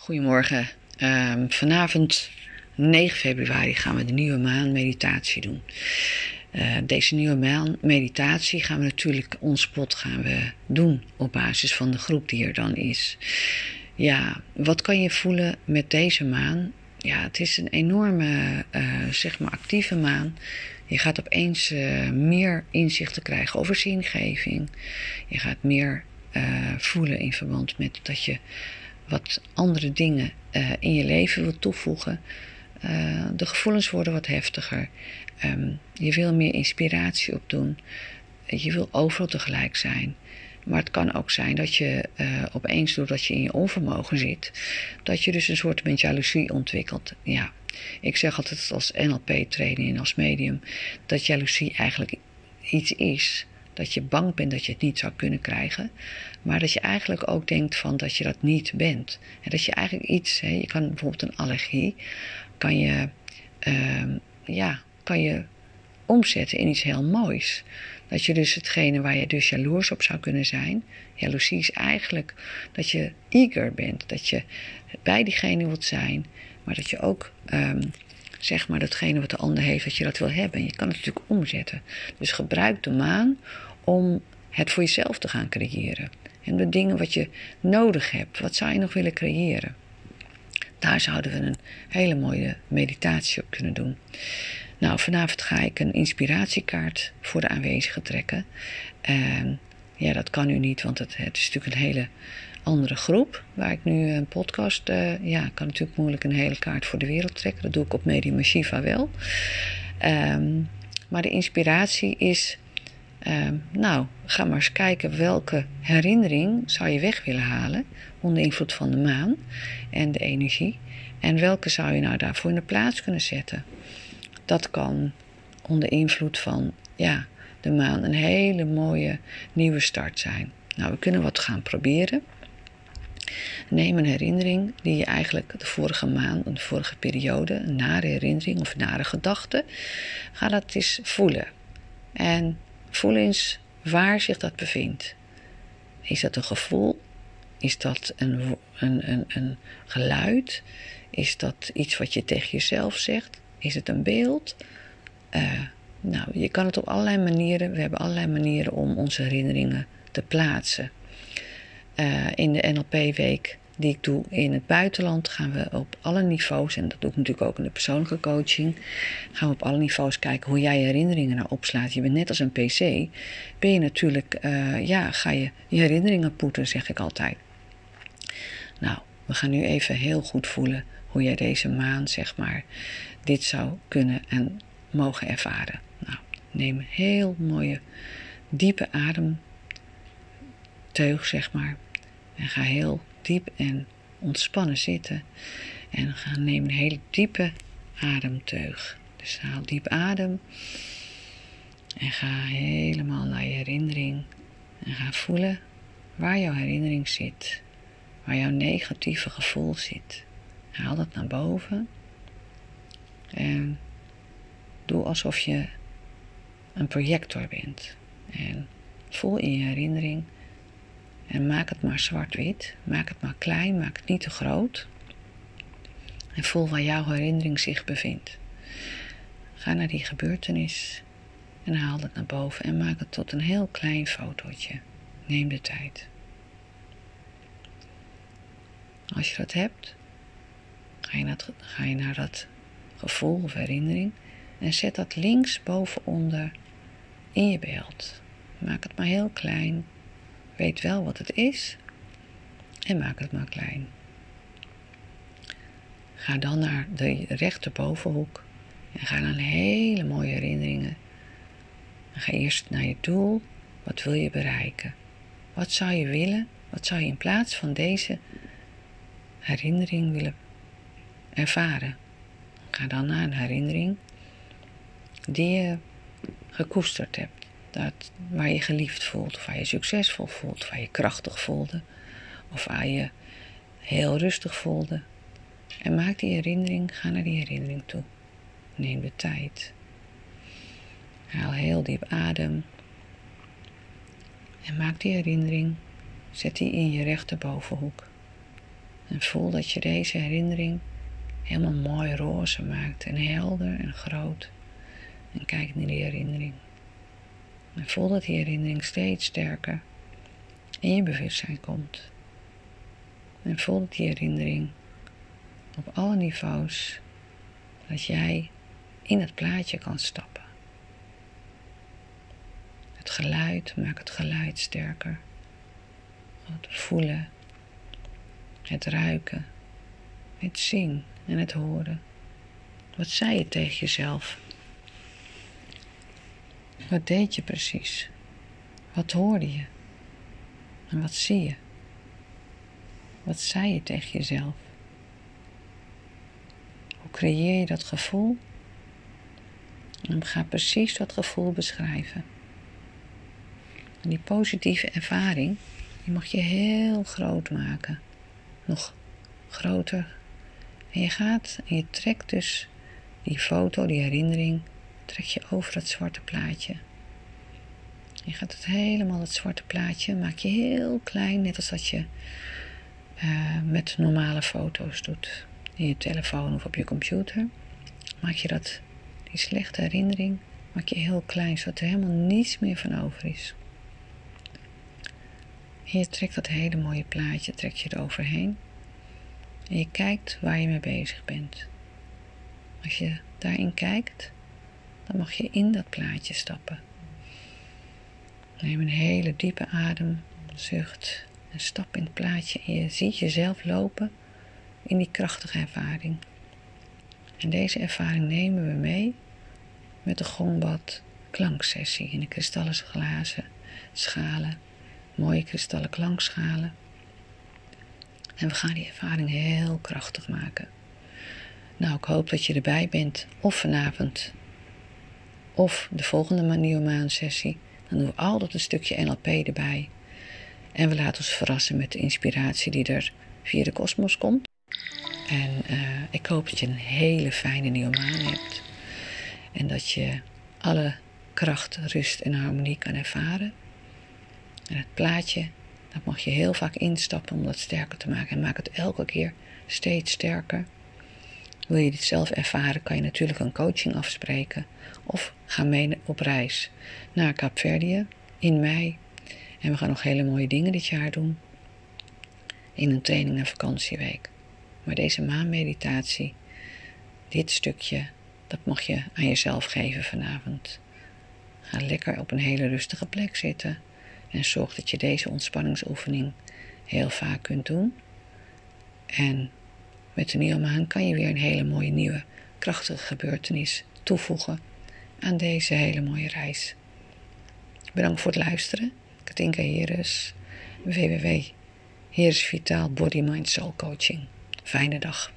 Goedemorgen. Ehm, vanavond 9 februari gaan we de nieuwe maan meditatie doen. Uh, deze nieuwe maan meditatie gaan we natuurlijk ons pot gaan we doen op basis van de groep die er dan is. Ja, wat kan je voelen met deze maan? Ja, het is een enorme, uh, zeg maar, actieve maan. Je gaat opeens uh, meer inzichten krijgen over zingeving. Je gaat meer voelen in verband met dat je wat andere dingen uh, in je leven wilt toevoegen. Uh, de gevoelens worden wat heftiger. Um, je wil meer inspiratie opdoen. Je wil overal tegelijk zijn. Maar het kan ook zijn dat je uh, opeens, doordat je in je onvermogen zit, dat je dus een soort van jaloezie ontwikkelt. Ja, ik zeg altijd als NLP-trainer en als medium dat jaloezie eigenlijk iets is dat je bang bent dat je het niet zou kunnen krijgen. Maar dat je eigenlijk ook denkt van dat je dat niet bent. En dat je eigenlijk iets, hè, je kan bijvoorbeeld een allergie, kan je, uh, ja, kan je omzetten in iets heel moois. Dat je dus hetgene waar je dus jaloers op zou kunnen zijn. Jaloezie is eigenlijk dat je eager bent. Dat je bij diegene wilt zijn. Maar dat je ook um, zeg maar datgene wat de ander heeft, dat je dat wil hebben. En je kan het natuurlijk omzetten. Dus gebruik de maan om het voor jezelf te gaan creëren. En de dingen wat je nodig hebt, wat zou je nog willen creëren? Daar zouden we een hele mooie meditatie op kunnen doen. Nou, vanavond ga ik een inspiratiekaart voor de aanwezigen trekken. En ja, dat kan nu niet, want het, is natuurlijk een hele andere groep. Waar ik nu een podcast. Uh, ja, kan natuurlijk moeilijk een hele kaart voor de wereld trekken. Dat doe ik op Medium Shiva wel. Um, maar de inspiratie is. Um, nou, ga maar eens kijken welke herinnering zou je weg willen halen onder invloed van de maan en de energie. En welke zou je nou daarvoor in de plaats kunnen zetten? Dat kan onder invloed van ja, de maan een hele mooie nieuwe start zijn. Nou, we kunnen wat gaan proberen. Neem een herinnering die je eigenlijk de vorige maand, de vorige periode, een nare herinnering of nare gedachte, ga dat eens voelen. En voel eens waar zich dat bevindt. Is dat een gevoel? Is dat een, een, een, een geluid? Is dat iets wat je tegen jezelf zegt? Is het een beeld? Uh, nou, je kan het op allerlei manieren. We hebben allerlei manieren om onze herinneringen te plaatsen. Uh, in de NLP-week die ik doe in het buitenland gaan we op alle niveaus, en dat doe ik natuurlijk ook in de persoonlijke coaching, gaan we op alle niveaus kijken hoe jij je herinneringen nou opslaat. Je bent net als een PC, ben je natuurlijk, uh, ja, ga je je herinneringen poeten, zeg ik altijd. Nou, we gaan nu even heel goed voelen hoe jij deze maand, zeg maar, dit zou kunnen en mogen ervaren. Nou, neem een heel mooie, diepe ademteug, zeg maar. En ga heel diep en ontspannen zitten. En ga neem een hele diepe ademteug. Dus haal diep adem. En ga helemaal naar je herinnering. En ga voelen waar jouw herinnering zit. Waar jouw negatieve gevoel zit. Haal dat naar boven. En doe alsof je een projector bent. En voel in je herinnering en maak het maar zwart-wit. Maak het maar klein, maak het niet te groot. En voel waar jouw herinnering zich bevindt. Ga naar die gebeurtenis en haal het naar boven en maak het tot een heel klein fotootje. Neem de tijd. Als je dat hebt, ga je, naar, dat gevoel of herinnering en zet dat links bovenonder in je beeld. Maak het maar heel klein Weet wel wat het is en maak het maar klein. Ga dan naar de rechterbovenhoek en ga naar hele mooie herinneringen. En ga eerst naar je doel. Wat wil je bereiken? Wat zou je willen? Wat zou je in plaats van deze herinnering willen ervaren? Ga dan naar een herinnering die je gekoesterd hebt. Dat, waar je geliefd voelt, of waar je succesvol voelt, waar je krachtig voelde, of waar je heel rustig voelde. En maak die herinnering, ga naar die herinnering toe. Neem de tijd. Haal heel diep adem. En maak die herinnering, zet die in je rechterbovenhoek. En voel dat je deze herinnering helemaal mooi roze maakt en helder en groot. En kijk naar die herinnering. En voel dat die herinnering steeds sterker in je bewustzijn komt. En voel dat die herinnering op alle niveaus, dat jij in het plaatje kan stappen. Het geluid, maak het geluid sterker. Het voelen, het ruiken, het zien en het horen. Wat zei je tegen jezelf? Wat deed je precies? Wat hoorde je? En wat zie je? Wat zei je tegen jezelf? Hoe creëer je dat gevoel? En ga precies dat gevoel beschrijven. En die positieve ervaring, die mag je heel groot maken. Nog groter. En je gaat en je trekt dus die foto, die herinnering, trek je over dat zwarte plaatje. Je gaat het helemaal, het zwarte plaatje, maak je heel klein, net als dat je uh, met normale foto's doet. In je telefoon of op je computer. Maak je dat, die slechte herinnering, maak je heel klein, zodat er helemaal niets meer van over is. En je trekt dat hele mooie plaatje, trek je eroverheen. En je kijkt waar je mee bezig bent. Als je daarin kijkt, dan mag je in dat plaatje stappen. Neem een hele diepe adem, zucht en stap in het plaatje en je ziet jezelf lopen in die krachtige ervaring. En deze ervaring nemen we mee met de gongbad klanksessie in de kristallen glazen schalen, mooie kristallen klankschalen. En we gaan die ervaring heel krachtig maken. Nou, ik hoop dat je erbij bent, of vanavond, of de volgende Nieuwe sessie. Dan doen we altijd een stukje NLP erbij. En we laten ons verrassen met de inspiratie die er via de kosmos komt. En uh, ik hoop dat je een hele fijne nieuwe maan hebt. En dat je alle kracht, rust en harmonie kan ervaren. En het plaatje, dat mag je heel vaak instappen om dat sterker te maken. En maak het elke keer steeds sterker. Wil je dit zelf ervaren, kan je natuurlijk een coaching afspreken. Of ga mee op reis naar Kaapverdië in mei. En we gaan nog hele mooie dingen dit jaar doen. In een training en vakantieweek. Maar deze maanmeditatie, dit stukje, dat mag je aan jezelf geven vanavond. Ga lekker op een hele rustige plek zitten. En zorg dat je deze ontspanningsoefening heel vaak kunt doen. En met nieuwe maan kan je weer een hele mooie nieuwe krachtige gebeurtenis toevoegen aan deze hele mooie reis. Bedankt voor het luisteren. Katinka Heres, www. Heres Vitaal Body Mind Soul Coaching. Fijne dag.